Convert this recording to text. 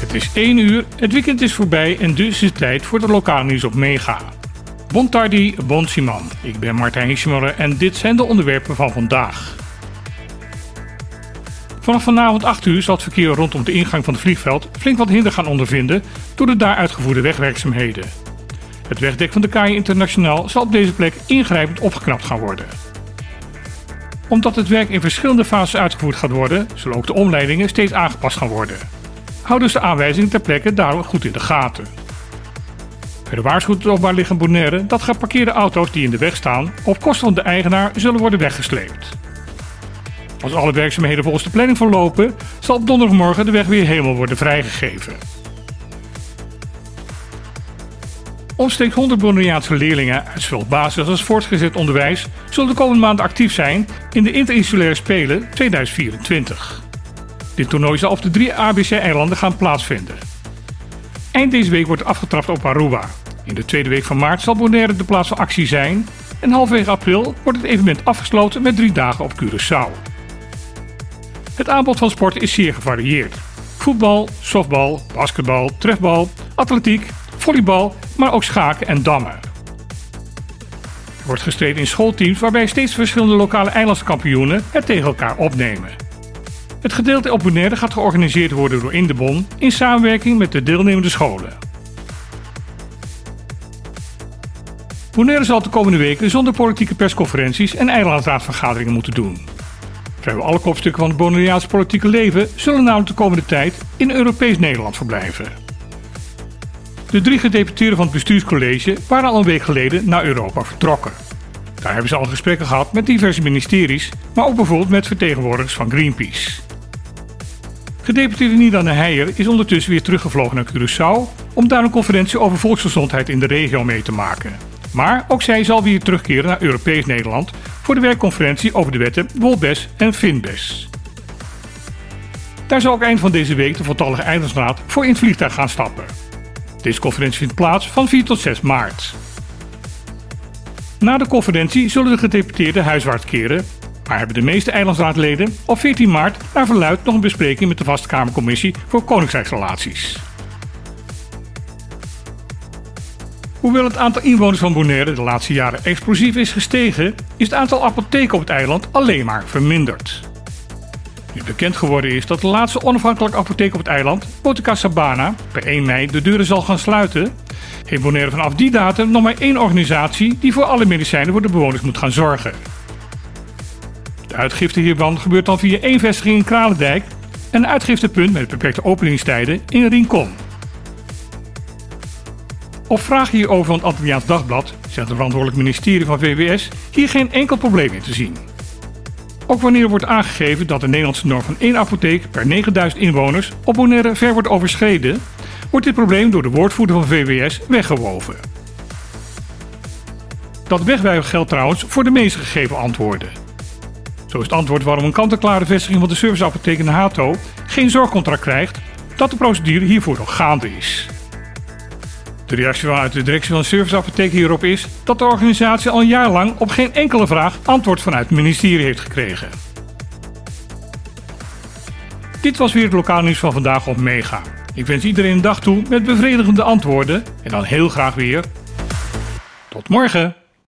Het is 1 uur, het weekend is voorbij en dus is het tijd voor de lokale nieuws op Mega. Bon tardi, bon. Ik ben Martijn Hiesjemoller en dit zijn de onderwerpen van vandaag. Vanaf vanavond 8 uur zal het verkeer rondom de ingang van het vliegveld flink wat hinder gaan ondervinden door de daar uitgevoerde wegwerkzaamheden. Het wegdek van de KAI Internationaal zal op deze plek ingrijpend opgeknapt gaan worden. Omdat het werk in verschillende fases uitgevoerd gaat worden, zullen ook de omleidingen steeds aangepast gaan worden. Houd dus de aanwijzingen ter plekke daarom goed in de gaten. Verder waarschuwt het openbaar lichaam Bonaire dat geparkeerde auto's die in de weg staan op kosten van de eigenaar zullen worden weggesleept. Als alle werkzaamheden volgens de planning verlopen, zal op donderdagmorgen de weg weer helemaal worden vrijgegeven. Omstreeks 100 Bonaireaanse leerlingen uit zowel basis als voortgezet onderwijs zullen de komende maand actief zijn in de Interinsulaire Spelen 2024. Dit toernooi zal op de drie ABC-eilanden gaan plaatsvinden. Eind deze week wordt afgetrapt op Aruba. In de tweede week van maart zal Bonaire de plaats van actie zijn en halverwege april wordt het evenement afgesloten met drie dagen op Curaçao. Het aanbod van sport is zeer gevarieerd. Voetbal, softbal, basketbal, trefbal, atletiek, volleybal, maar ook schaken en dammen. Er wordt gestreden in schoolteams waarbij steeds verschillende lokale eilandskampioenen het tegen elkaar opnemen. Het gedeelte op Bonaire gaat georganiseerd worden door Indebon in samenwerking met de deelnemende scholen. Bonaire zal de komende weken zonder politieke persconferenties en eilandraadvergaderingen moeten doen. Vrijwel alle kopstukken van het Bonaireaanse politieke leven zullen namelijk de komende tijd in Europees Nederland verblijven. De drie gedeputeerden van het bestuurscollege waren al een week geleden naar Europa vertrokken. Daar hebben ze al gesprekken gehad met diverse ministeries, maar ook bijvoorbeeld met vertegenwoordigers van Greenpeace. Gedeputeerde Nidane Heijer is ondertussen weer teruggevlogen naar Curaçao om daar een conferentie over volksgezondheid in de regio mee te maken. Maar ook zij zal weer terugkeren naar Europees Nederland voor de werkconferentie over de wetten Wolbes en Finbes. Daar zal ook eind van deze week de voltallige eilandsraad voor in het vliegtuig gaan stappen. Deze conferentie vindt plaats van 4 tot 6 maart. Na de conferentie zullen de gedeputeerden huiswaarts keren, maar hebben de meeste eilandsraadleden op 14 maart naar verluid nog een bespreking met de Vaste Kamercommissie voor Koninkrijksrelaties. Hoewel het aantal inwoners van Bonaire de laatste jaren explosief is gestegen, is het aantal apotheken op het eiland alleen maar verminderd. Nu bekend geworden is dat de laatste onafhankelijke apotheek op het eiland, Botica Sabana, per 1 mei de deuren zal gaan sluiten, heeft Bonaire vanaf die datum nog maar één organisatie die voor alle medicijnen voor de bewoners moet gaan zorgen. De uitgifte hiervan gebeurt dan via één vestiging in Kralendijk en een uitgiftepunt met beperkte openingstijden in Rincon. Op vraag hierover van het Antilliaans Dagblad zegt het verantwoordelijk ministerie van VWS hier geen enkel probleem in te zien. Ook wanneer wordt aangegeven dat de Nederlandse norm van één apotheek per 9000 inwoners op Bonaire ver wordt overschreden, wordt dit probleem door de woordvoerder van VWS weggewoven. Dat wegwijven geldt trouwens voor de meest gegeven antwoorden. Zo is het antwoord waarom een kant-en-klare vestiging van de serviceapotheek in Hato geen zorgcontract krijgt, dat de procedure hiervoor nog gaande is. De reactie vanuit de directie van de serviceapotheek hierop is dat de organisatie al jaar lang op geen enkele vraag antwoord vanuit het ministerie heeft gekregen. Dit was weer het lokaal nieuws van vandaag op Mega. Ik wens iedereen een dag toe met bevredigende antwoorden en dan heel graag weer. Tot morgen!